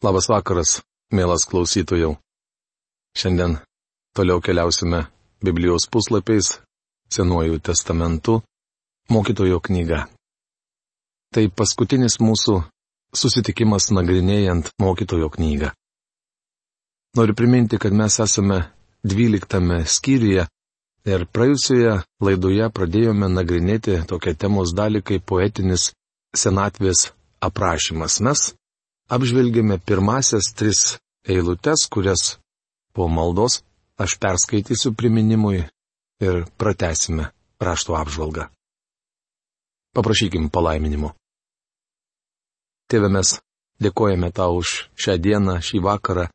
Labas vakaras, mielas klausytojų. Šiandien toliau keliausime Biblijos puslapiais, Senuoju testamentu, mokytojo knyga. Tai paskutinis mūsų susitikimas nagrinėjant mokytojo knygą. Noriu priminti, kad mes esame dvyliktame skyriuje ir praėjusioje laidoje pradėjome nagrinėti tokią temos dalį kaip poetinis senatvės aprašymas. Mes apžvelgėme pirmasias tris eilutes, kurias po maldos aš perskaitysiu priminimui ir pratesime rašto apžvalgą. Paprašykim palaiminimo. Tėve mes dėkojame tau už šią dieną, šį vakarą.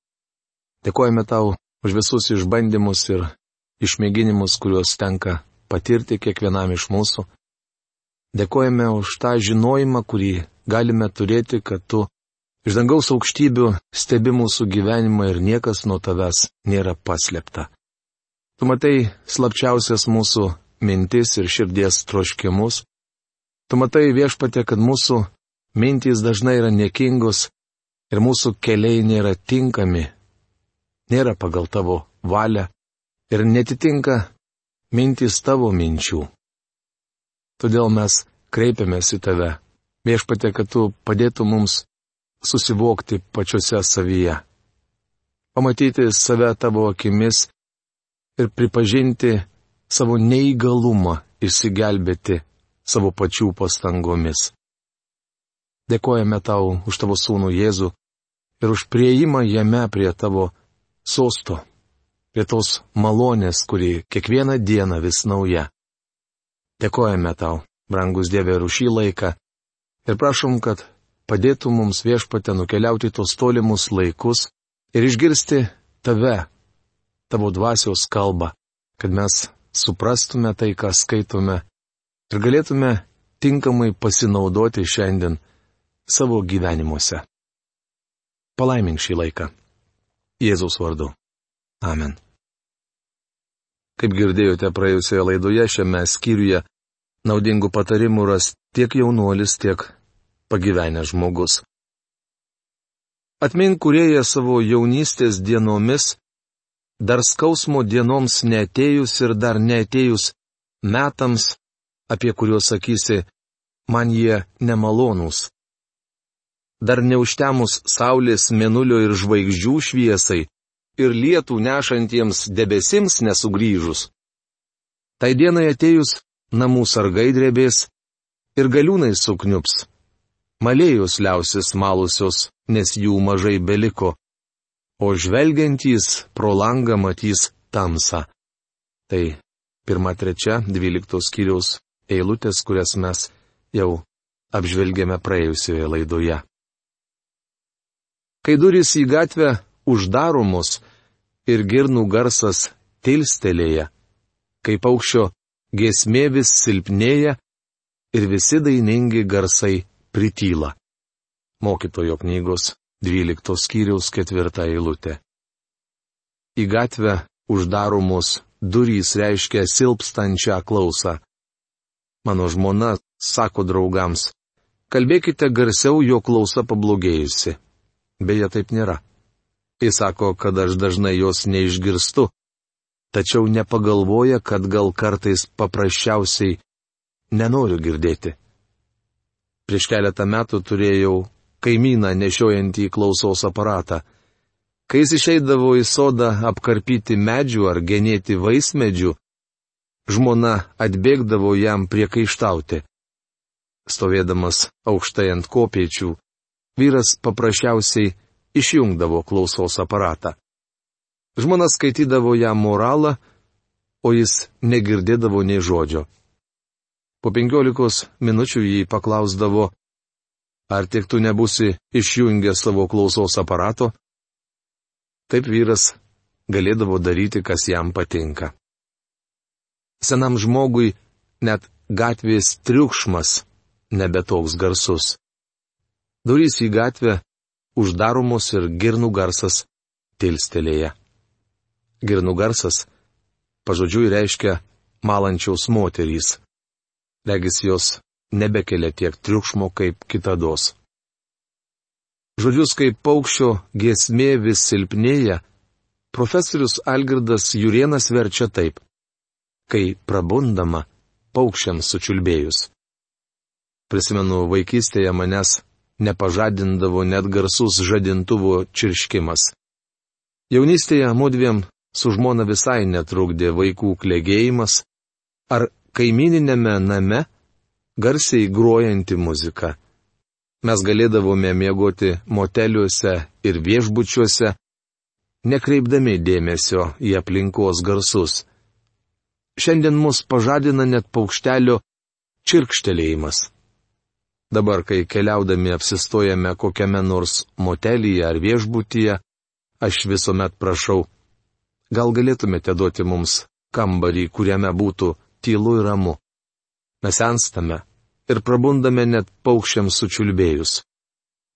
Dėkojame tau už visus išbandymus ir išmėginimus, kuriuos tenka patirti kiekvienam iš mūsų. Dėkojame už tą žinojimą, kurį galime turėti, kad tu Iš dangaus aukštybių stebi mūsų gyvenimą ir niekas nuo tavęs nėra paslėpta. Tu matai slapčiausias mūsų mintis ir širdies troškimus. Tu matai viešpatė, kad mūsų mintys dažnai yra niekingos ir mūsų keliai nėra tinkami, nėra pagal tavo valią ir netitinka mintys tavo minčių. Todėl mes kreipiamės į tave, viešpatė, kad tu padėtų mums susivokti pačiose savyje. Pamatyti save tavo akimis ir pripažinti savo neįgalumą išsigelbėti savo pačių pastangomis. Dėkojame tau už tavo sūnų Jėzų ir už prieimą jame prie tavo sosto, prie tos malonės, kuri kiekvieną dieną vis nauja. Dėkojame tau, brangus Dieve, už šį laiką ir prašom, kad padėtų mums viešpate nukeliauti tos tolimus laikus ir išgirsti tave, tavo dvasios kalbą, kad mes suprastume tai, ką skaitome ir galėtume tinkamai pasinaudoti šiandien savo gyvenimuose. Palaimink šį laiką. Jėzaus vardu. Amen. Kaip girdėjote praėjusioje laidoje šiame skyriuje, naudingų patarimų ras tiek jaunuolis, tiek pagyvenęs žmogus. Atmink kurėję savo jaunystės dienomis, dar skausmo dienoms netėjus ir dar netėjus metams, apie kuriuos sakysi, man jie nemalonūs. Dar neužtemus saulės, menulio ir žvaigždžių šviesai ir lietų nešantiems debesims nesugrįžus. Tai dienai atėjus namų sargai drebės ir galiūnai sukniups malėjus liausis malusios, nes jų mažai beliko, o žvelgiantys pro langą matys tamsą. Tai pirma trečia dvyliktos skyriaus eilutės, kurias mes jau apžvelgėme praėjusioje laidoje. Kai durys į gatvę uždaromos ir girnų garsas tilstelėja, kai paukščio giesmė vis silpnėja ir visi dainingi garsai prityla. Mokytojo knygos 12 skyriaus 4 eilutė. Į gatvę uždaromos durys reiškia silpstančią klausą. Mano žmona sako draugams, kalbėkite garsiau, jo klausa pablogėjusi. Beje, taip nėra. Jis sako, kad aš dažnai jos neišgirstu, tačiau nepagalvoja, kad gal kartais paprasčiausiai nenoriu girdėti. Prieš keletą metų turėjau kaimyną nešiojantį klausos aparatą. Kai jis išeidavo į sodą apkarpyti medžių ar genėti vaismedžių, žmona atbėgdavo jam priekaištauti. Stovėdamas aukštai ant kopiečių, vyras paprasčiausiai išjungdavo klausos aparatą. Žmona skaitydavo jam moralą, o jis negirdėdavo nei žodžio. Po penkiolikos minučių jį paklausdavo, ar tik tu nebusi išjungęs savo klausos aparato? Taip vyras galėdavo daryti, kas jam patinka. Senam žmogui net gatvės triukšmas nebetoks garsus. Durys į gatvę uždaromos ir girnų garsas tilstelėja. Girnų garsas pažodžiui reiškia malančiaus moterys regis jos nebekelia tiek triukšmo kaip kitados. žodžius kaip paukščio giesmė vis silpnėja, profesorius Algirdas Jurienas verčia taip. Kai prabundama, paukščiams sučiulbėjus. Prisimenu, vaikystėje manęs nepažadindavo net garsus žadintuvo čirškimas. Jaunystėje mudviem su žmona visai netrukdė vaikų klegėjimas ar kaimininėme name garsiai grojanti muzika. Mes galėdavome miegoti moteliuose ir viešbučiuose, nekreipdami dėmesio į aplinkos garsus. Šiandien mus pažadina net paukštelio čirkštelėjimas. Dabar, kai keliaudami apsistojame kokiame nors motelyje ar viešbutyje, aš visuomet prašau, gal galėtumėte duoti mums kambarį, kuriame būtų tylu ir ramu. Mes senstame, ir prabundame net paukščiams sučiulbėjus.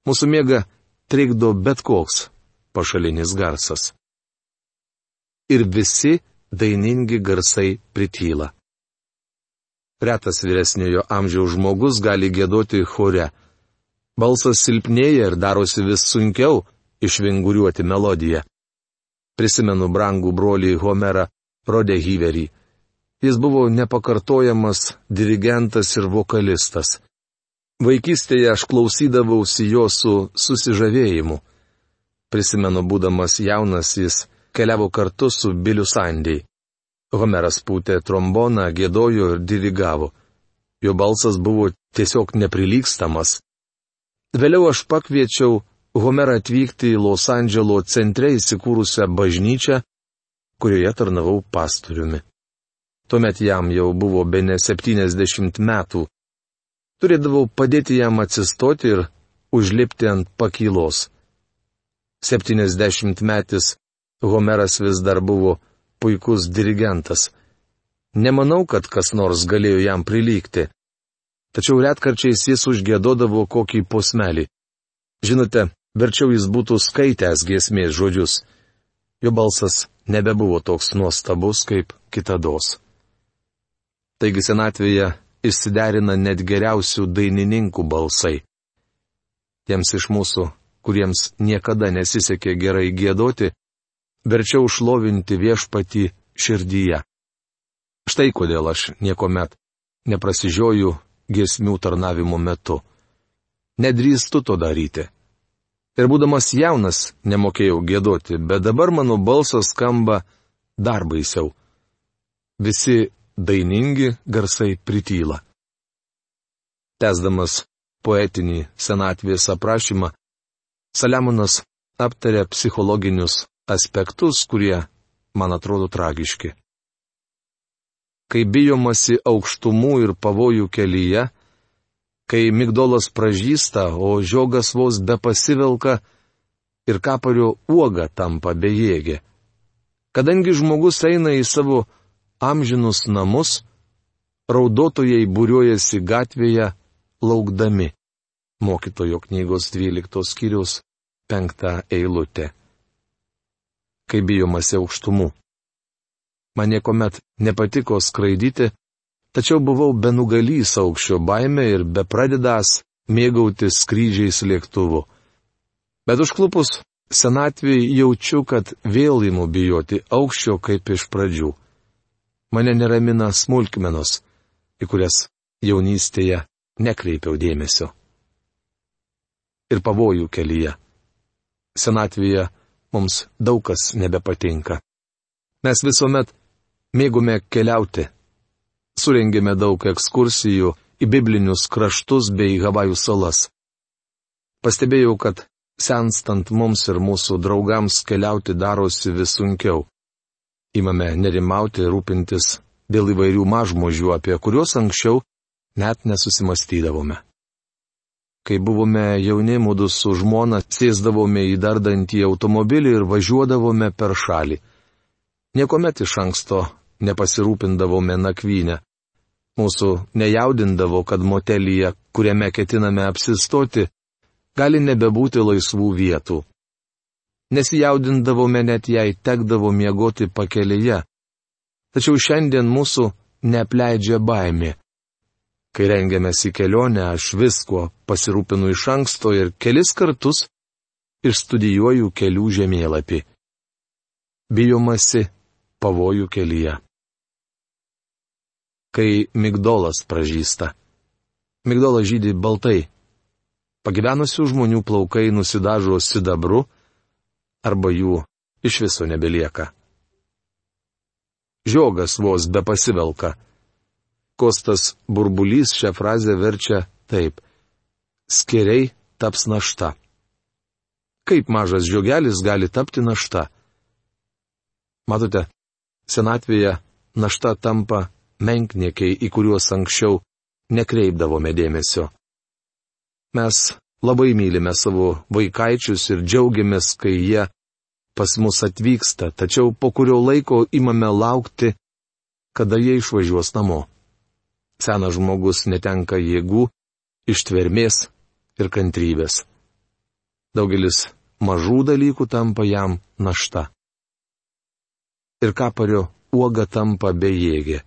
Mūsų miega trikdo bet koks pašalinis garsas. Ir visi dainingi garsai prityla. Retas vyresniojo amžiaus žmogus gali gėdoti chore. Balsas silpnėja ir darosi vis sunkiau išvinguriuoti melodiją. Prisimenu brangų brolį Homerą Rodehyverį. Jis buvo nepakartojamas dirigentas ir vokalistas. Vaikystėje aš klausydavausi jo su susižavėjimu. Prisimenu, būdamas jaunas, jis keliavo kartu su Biliu Sandiai. Homeras pūtė tromboną, gėdojo ir dirigavo. Jo balsas buvo tiesiog neprilykstamas. Vėliau aš pakviečiau Homerą atvykti į Los Andželo centre įsikūrusią bažnyčią, kurioje tarnavau pastoriumi. Tuomet jam jau buvo be ne 70 metų. Turėdavau padėti jam atsistoti ir užlipti ant pakylos. 70 metis Homeras vis dar buvo puikus dirigentas. Nemanau, kad kas nors galėjo jam prilygti. Tačiau retkarčiais jis užgėdodavo kokį posmelį. Žinote, verčiau jis būtų skaitęs giesmės žodžius. Jo balsas nebebuvo toks nuostabus kaip kitados. Taigi senatvėje išsiderina net geriausių dainininkų balsai. Tiems iš mūsų, kuriems niekada nesisekė gerai gėdoti, verčiau šlovinti viešpatį širdyje. Štai kodėl aš niekuomet neprasižioju giesmių tarnavimo metu. Nedrįstu to daryti. Ir būdamas jaunas nemokėjau gėdoti, bet dabar mano balsas skamba dar baisiau. Visi dainingi garsai prityla. Tesdamas poetinį senatvės aprašymą, Saliamonas aptarė psichologinius aspektus, kurie, man atrodo, tragiški. Kai bijomasi aukštumų ir pavojų kelyje, kai migdolas pražįsta, o žiogas vos be pasivelka ir kapario uoga tampa bejėgė. Kadangi žmogus eina į savo amžinus namus, raudotojai būriuojasi gatvėje, laukdami. Mokytojo knygos 12 skyrius 5 eilutė. Kai bijomasi aukštumų. Man niekuomet nepatiko skraidyti, tačiau buvau benugalys aukščio baime ir bepradedęs mėgautis skrydžiais lėktuvu. Bet užklupus senatvėj jaučiu, kad vėl įmu bijoti aukščio kaip iš pradžių. Mane neramina smulkmenos, į kurias jaunystėje nekreipiau dėmesio. Ir pavojų kelyje. Senatvėje mums daug kas nebepatinka. Mes visuomet mėgome keliauti. Surengėme daug ekskursijų į biblinius kraštus bei Havajų salas. Pastebėjau, kad senstant mums ir mūsų draugams keliauti darosi vis sunkiau. Įmame nerimauti, rūpintis dėl įvairių mažmožių, apie kuriuos anksčiau net nesusimastydavome. Kai buvome jauni, mūdu su žmona sėsdavome į dardantį automobilį ir važiuodavome per šalį. Niekuomet iš anksto nepasirūpindavome nakvynę. Mūsų nejaudindavo, kad motelyje, kuriame ketiname apsistoti, gali nebebūti laisvų vietų. Nesijaudindavome net jei tekdavo miegoti pakelėje. Tačiau šiandien mūsų neapleidžia baimė. Kai rengiamės į kelionę, aš viskuo pasirūpinu iš anksto ir kelis kartus išstudijuoju kelių žemėlapį. Bijomasi pavojų kelyje. Kai migdolas pražįsta. Migdolas žydį baltai. Pagyvenusių žmonių plaukai nusidažo sidabru, arba jų iš viso nebelieka. Žiogas vos be pasivelka. Kostas burbulys šią frazę verčia taip. Skeriai taps našta. Kaip mažas žiogelis gali tapti našta? Matote, senatvėje našta tampa menkniekiai, į kuriuos anksčiau nekreipdavome dėmesio. Mes labai mylime savo vaikaičius ir džiaugiamės, kai jie pas mus atvyksta, tačiau po kurio laiko imame laukti, kada jie išvažiuos namo. Senas žmogus netenka jėgų, ištvermės ir kantrybės. Daugelis mažų dalykų tampa jam našta. Ir kapario uoga tampa bejėgė.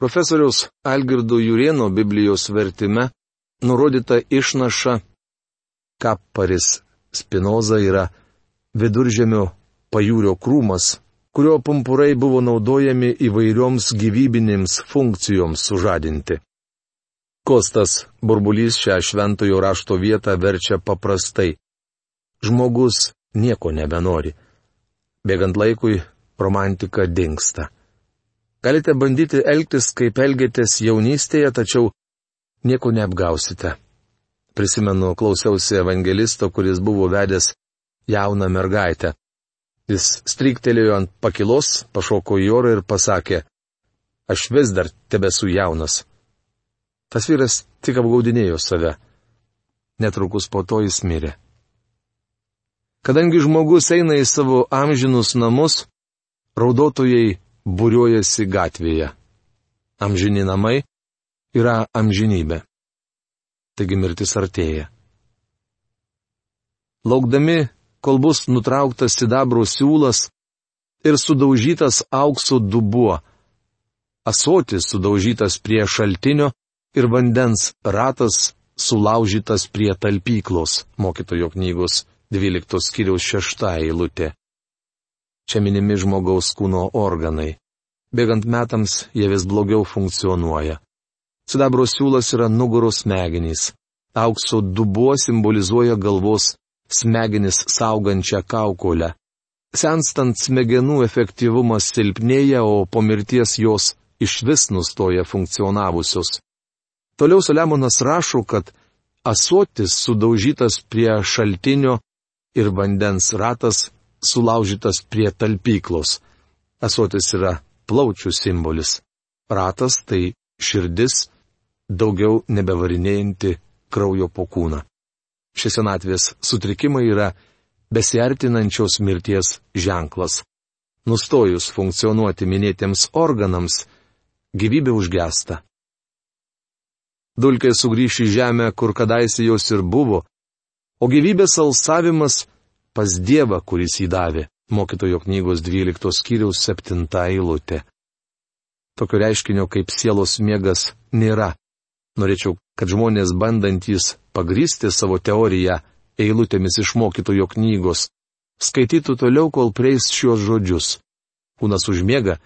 Profesoriaus Algirdo Jurieno Biblijos vertime nurodyta išnaša kaparis Spinoza yra viduržėmio pajūrio krūmas, kurio pumpurai buvo naudojami įvairioms gyvybinėms funkcijoms sužadinti. Kostas burbulys šią šventojo rašto vietą verčia paprastai. Žmogus nieko nebenori. Bėgant laikui, romantika dinksta. Galite bandyti elgtis, kaip elgėtės jaunystėje, tačiau nieko neapgausite. Prisimenu, klausiausi evangelisto, kuris buvo vedęs jauną mergaitę. Jis stryktelėjo ant pakilos, pašoko į orą ir pasakė, aš vis dar tebesu jaunas. Tas vyras tik apgaudinėjo save. Netrukus po to jis mirė. Kadangi žmogus eina į savo amžinus namus, raudotojai būriuojasi gatvėje. Amžini namai yra amžinybė. Taigi mirtis artėja. Laukdami kol bus nutrauktas sidabro siūlas ir sudaužytas aukso dubuo. Asotis sudaužytas prie šaltinio ir vandens ratas sulaužytas prie talpyklos, mokytojo knygos 12 skyriaus 6 eilutė. Čia minimi žmogaus kūno organai. Bėgant metams jie vis blogiau funkcionuoja. Sidabro siūlas yra nugaros smegenys. Aukso dubuo simbolizuoja galvos smegenis saugančią kaukolę. Senstant smegenų efektyvumas silpnėja, o po mirties jos iš vis nustoja funkcionavusios. Toliau Saliamonas rašo, kad asotis sudaužytas prie šaltinio ir vandens ratas sulaužytas prie talpyklos. Asotis yra plaučių simbolis. Ratas tai širdis, daugiau nebevarinėjanti kraujo po kūną. Šis senatvės sutrikimai yra besiartinančios mirties ženklas. Nustojus funkcionuoti minėtiems organams, gyvybė užgesta. Dulkė sugrįš į žemę, kur kadaise jos ir buvo, o gyvybės alsavimas pas Dievą, kuris jį davė, mokytojo knygos 12 skyriaus 7 eilutė. Tokio reiškinio kaip sielos miegas nėra. Norėčiau, kad žmonės bandantys pagrysti savo teoriją eilutėmis iš mokytojo knygos, skaitytų toliau, kol prieis šios žodžius. Kūnas užmiega,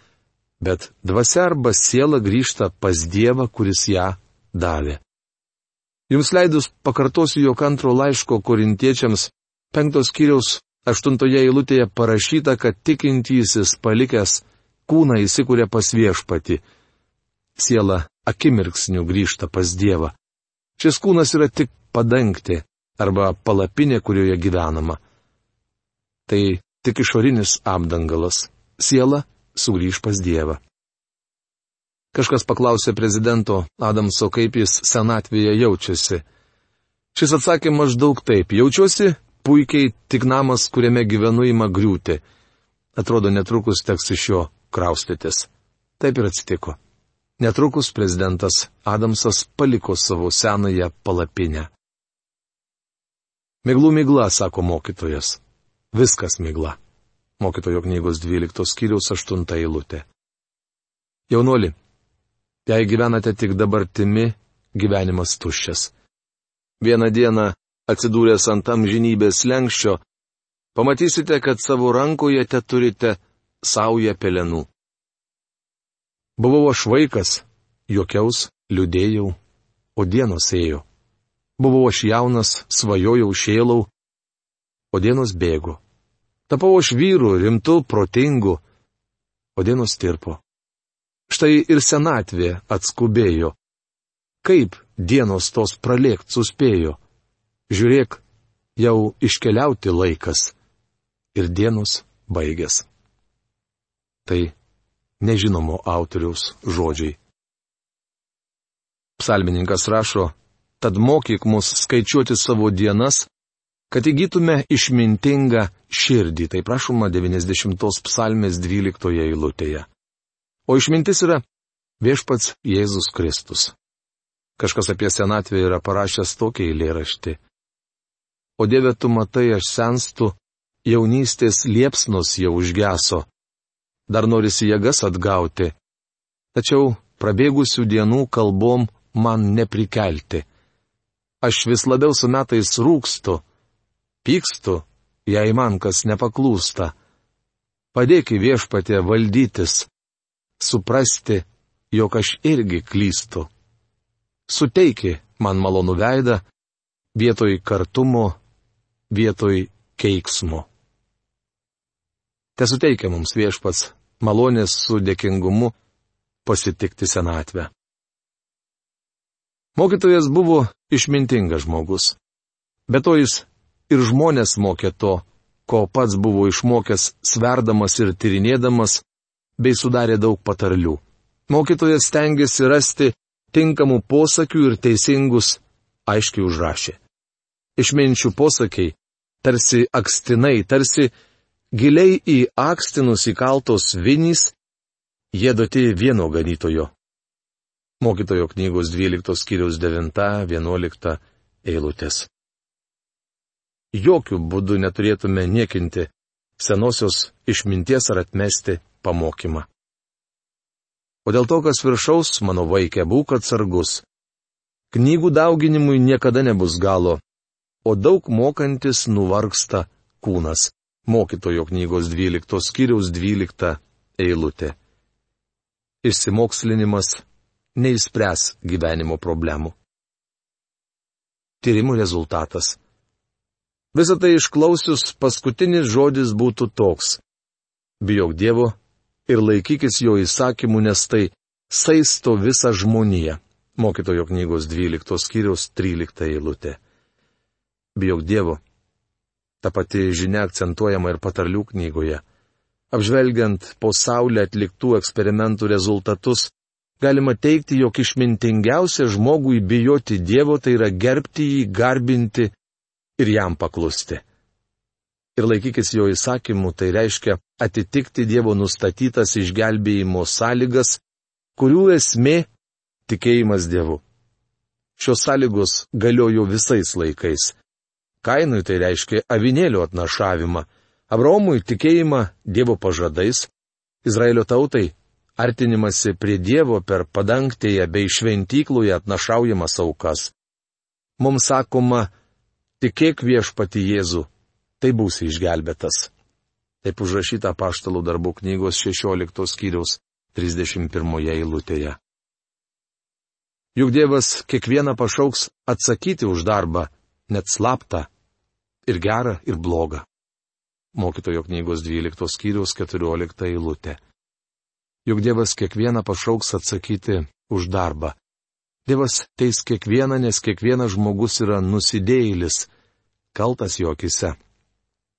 bet dvasia arba siela grįžta pas Dievą, kuris ją davė. Jums leidus pakartosiu jo antro laiško korintiečiams, penktos kiriaus aštuntoje eilutėje parašyta, kad tikintysis palikęs kūną įsikūrė pas viešpati. Siela akimirksniu grįžta pas Dievą. Šis kūnas yra tik padangti arba palapinė, kurioje gyvenama. Tai tik išorinis apdangalas. Siela sugrįž pas Dievą. Kažkas paklausė prezidento Adamso, kaip jis senatvėje jaučiasi. Šis atsakė maždaug taip. Jaučiuosi puikiai, tik namas, kuriame gyvenu, ima griūti. Atrodo, netrukus teks iš jo kraustytis. Taip ir atsitiko. Netrukus prezidentas Adamsas paliko savo senąją palapinę. Miglų migla, sako mokytojas. Viskas migla. Mokytojo knygos 12 skyriaus 8 eilutė. Jaunoli, jei gyvenate tik dabartimi, gyvenimas tuščias. Vieną dieną atsidūręs ant amžinybės lenkščio, pamatysite, kad savo rankoje te turite saują pelenų. Buvau aš vaikas, juokiaus, liūdėjau, o dienos ėjo. Buvau aš jaunas, svajojau šėlau, o dienos bėgo. Tapau aš vyru, rimtu, protingu, o dienos tirpo. Štai ir senatvė atskubėjo. Kaip dienos tos pralėkt suspėjo? Žiūrėk, jau iškeliauti laikas. Ir dienos baigės. Tai nežinomo autoriaus žodžiai. Psalmininkas rašo, tad mokyk mus skaičiuoti savo dienas, kad įgytume išmintingą širdį, tai prašoma 90 psalmės 12 eilutėje. O išmintis yra viešpats Jėzus Kristus. Kažkas apie senatvę yra parašęs tokį eilėraštį. O Dieve, tu matai, aš senstu, jaunystės liepsnos jau užgeso. Dar norisi jėgas atgauti. Tačiau prabėgusių dienų kalbom man neprikelti. Aš vis labiau su metais rūkstu pykstu, jei man kas nepaklūsta. Padėk į viešpatę valdytis, suprasti, jog aš irgi klystu. Suteiki man malonų veidą, vietoj kartumo, vietoj keiksmo. Te suteikia mums viešpats malonės su dėkingumu pasitikti senatvę. Mokytojas buvo išmintingas žmogus. Bet to jis ir žmonės mokė to, ko pats buvo išmokęs sverdamas ir tyrinėdamas, bei sudarė daug patarlių. Mokytojas stengiasi rasti tinkamų posakių ir teisingus, aiškiai užrašė. Išminčių posakiai, tarsi akstinai, tarsi giliai į akstinus įkaltos vinys, jie duoti vieno ganytojo. Mokytojo knygos 12 skyriaus 9-11 eilutės jokių būdų neturėtume niekinti senosios išminties ar atmesti pamokymą. O dėl to, kas viršaus, mano vaikė, būk atsargus. Knygų dauginimui niekada nebus galo, o daug mokantis nuvargsta kūnas. Mokytojo knygos 12 skyriaus 12 eilutė. Išsimokslinimas neįspręs gyvenimo problemų. Tyrimų rezultatas. Visą tai išklausius paskutinis žodis būtų toks. Bijok Dievo ir laikykis jo įsakymų, nes tai saisto visą žmoniją. Mokytojo knygos 12 skyriaus 13 eilutė. Bijok Dievo. Ta pati žinia akcentuojama ir patarlių knygoje. Apžvelgiant po Saulę atliktų eksperimentų rezultatus, galima teikti, jog išmintingiausia žmogui bijoti Dievo tai yra gerbti jį, garbinti ir jam paklusti. Ir laikykis jo įsakymų, tai reiškia atitikti Dievo nustatytas išgelbėjimo sąlygas, kurių esmė - tikėjimas Dievu. Šios sąlygos galiojo visais laikais. Kainui tai reiškia avinėlio atnašavimą, Abraomui tikėjimą Dievo pažadais, Izraelio tautai artinimasi prie Dievo per padangtėje bei šventykloje atnašaujamas aukas. Mums sakoma, Tikėk viešpati Jėzu, tai būsi išgelbėtas. Taip užrašyta paštalų darbų knygos 16 skyriaus 31 eilutėje. Juk Dievas kiekvieną pašauks atsakyti už darbą, net slaptą, ir gerą, ir blogą. Mokytojo knygos 12 skyriaus 14 eilutė. Juk Dievas kiekvieną pašauks atsakyti už darbą, Dievas teis kiekvieną, nes kiekvienas žmogus yra nusidėjėlis, kaltas jo akise.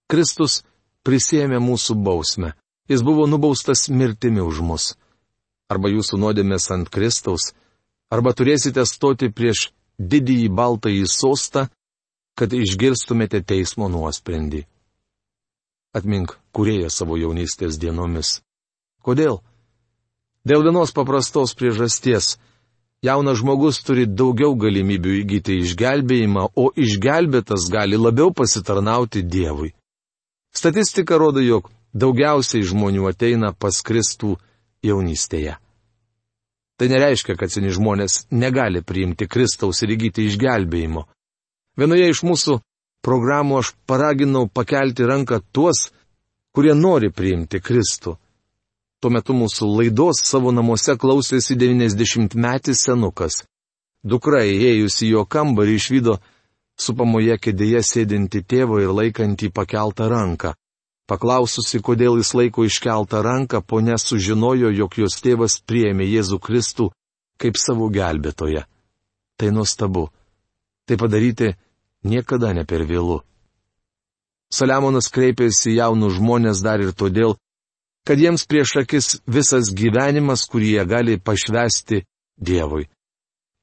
Kristus prisėmė mūsų bausmę, jis buvo nubaustas mirtimi už mus. Arba jūsų nuodėmės ant Kristaus, arba turėsite stoti prieš didįjį baltąjį sostą, kad išgirstumėte teismo nuosprendį. Atmink, kurėja savo jaunystės dienomis. Kodėl? Dėl vienos paprastos priežasties jaunas žmogus turi daugiau galimybių įgyti išgelbėjimą, o išgelbėtas gali labiau pasitarnauti Dievui. Statistika rodo, jog daugiausiai žmonių ateina pas Kristų jaunystėje. Tai nereiškia, kad seni žmonės negali priimti Kristaus ir įgyti išgelbėjimo. Vienoje iš mūsų programų aš paraginau pakelti ranką tuos, kurie nori priimti Kristų. Tuo metu mūsų laidos savo namuose klausėsi 90 metis senukas. Dukra įėjusi jo kambarį išvydo supamoje kėdėje sėdinti tėvo ir laikantį pakeltą ranką. Paklaususi, kodėl jis laiko iškeltą ranką, ponė sužinojo, jog jos tėvas priėmė Jėzų Kristų kaip savo gelbėtoją. Tai nuostabu. Tai padaryti niekada ne per vėlų. Saliamonas kreipėsi jaunus žmonės dar ir todėl, kad jiems prieš akis visas gyvenimas, kurį jie gali pašvesti Dievui.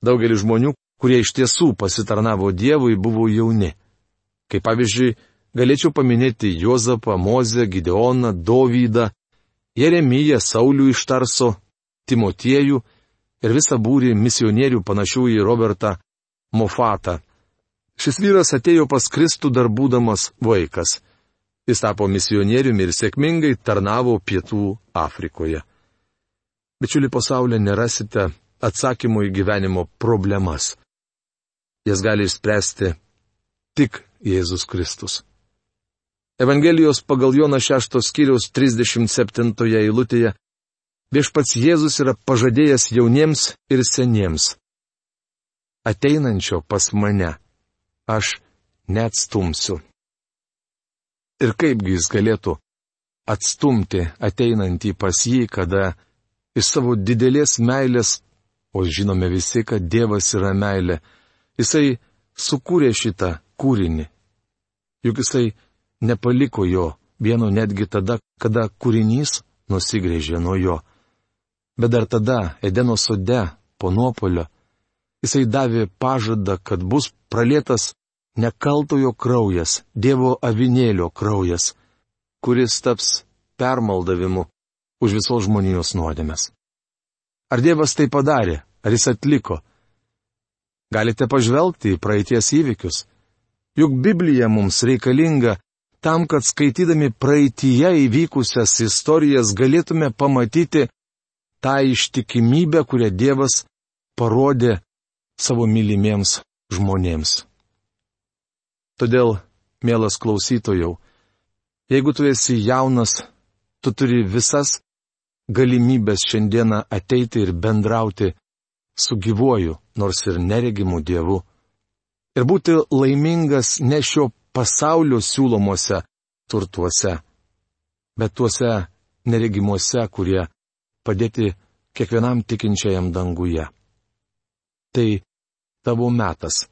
Daugelis žmonių, kurie iš tiesų pasitarnavo Dievui, buvo jauni. Kaip pavyzdžiui, galėčiau paminėti Jozapą, Mozę, Gideoną, Dovydą, Jeremiją, Saulių iš Tarso, Timotiejų ir visą būrį misionierių panašių į Robertą Mofatą. Šis vyras atėjo pas Kristų dar būdamas vaikas. Jis tapo misionieriumi ir sėkmingai tarnavo pietų Afrikoje. Bičiuli pasaulyje nerasite atsakymų į gyvenimo problemas. Jas gali išspręsti tik Jėzus Kristus. Evangelijos pagal Joną 6 skyriaus 37 eilutėje viešpats Jėzus yra pažadėjęs jauniems ir seniems. Ateinančio pas mane aš neatstumsiu. Ir kaipgi jis galėtų atstumti ateinantį pas jį, kada iš savo didelės meilės, o žinome visi, kad Dievas yra meilė, jisai sukūrė šitą kūrinį. Juk jisai nepaliko jo vieno netgi tada, kada kūrinys nusigrėžė nuo jo. Bet dar tada, Edeno sode, po nuopolio, jisai davė pažadą, kad bus pralėtas nekaltojo kraujas, Dievo avinėlio kraujas, kuris taps permaldavimu už visos žmonijos nuodėmės. Ar Dievas tai padarė, ar jis atliko? Galite pažvelgti į praeities įvykius. Juk Biblija mums reikalinga tam, kad skaitydami praeitie įvykusias istorijas galėtume pamatyti tą ištikimybę, kurią Dievas parodė savo mylimiems žmonėms. Todėl, mielas klausytojau, jeigu tu esi jaunas, tu turi visas galimybės šiandieną ateiti ir bendrauti su gyvuoju, nors ir neregimu Dievu. Ir būti laimingas ne šio pasaulio siūlomuose turtuose, bet tuose neregimuose, kurie padėti kiekvienam tikinčiajam danguje. Tai tavo metas.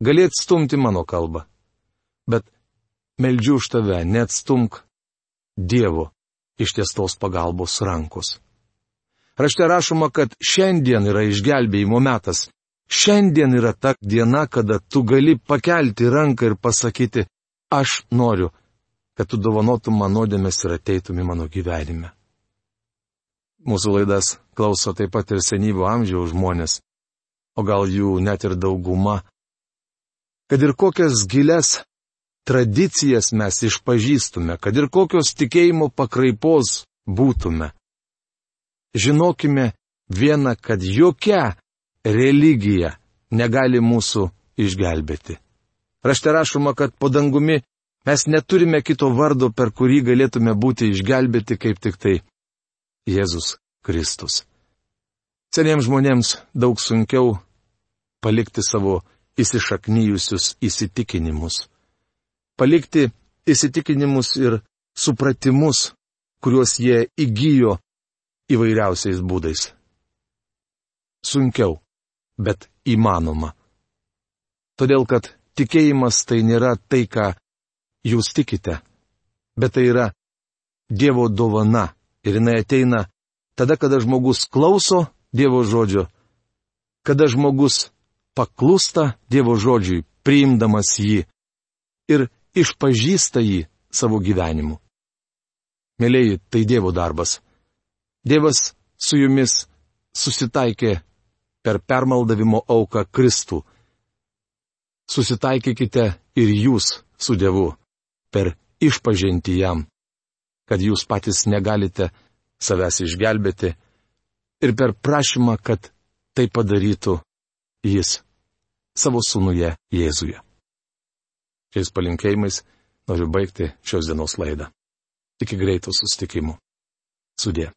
Gali atstumti mano kalbą, bet meldžiu už tave, neatstumk Dievo ištiestos pagalbos rankos. Rašte rašoma, kad šiandien yra išgelbėjimo metas. Šiandien yra ta diena, kada tu gali pakelti ranką ir pasakyti, aš noriu, kad tu dovanotum man nuodėmės ir ateitum į mano gyvenime. Mūsų laidas klauso taip pat ir senyvo amžiaus žmonės o gal jų net ir dauguma. Kad ir kokias giles tradicijas mes išpažįstume, kad ir kokios tikėjimo pakraipos būtume. Žinokime vieną, kad jokia religija negali mūsų išgelbėti. Rašte rašoma, kad po dangumi mes neturime kito vardo, per kurį galėtume būti išgelbėti kaip tik tai Jėzus Kristus. Seniems žmonėms daug sunkiau palikti savo įsišaknyjusius įsitikinimus. Palikti įsitikinimus ir supratimus, kuriuos jie įgyjo įvairiausiais būdais. Sunkiau, bet įmanoma. Todėl, kad tikėjimas tai nėra tai, ką jūs tikite, bet tai yra Dievo dovana ir jinai ateina tada, kada žmogus klauso Dievo žodžio. Kada žmogus paklūsta Dievo žodžiui, priimdamas jį ir išpažįsta jį savo gyvenimu. Mėlyi, tai Dievo darbas. Dievas su jumis susitaikė per permaldavimo auką Kristų. Susitaikykite ir jūs su Dievu per išpažinti jam, kad jūs patys negalite savęs išgelbėti ir per prašymą, kad tai padarytų jis. savo sūnuje Jėzuje. Šiais palinkėjimais noriu baigti šios dienos laidą. Iki greito sustikimų. Sudė.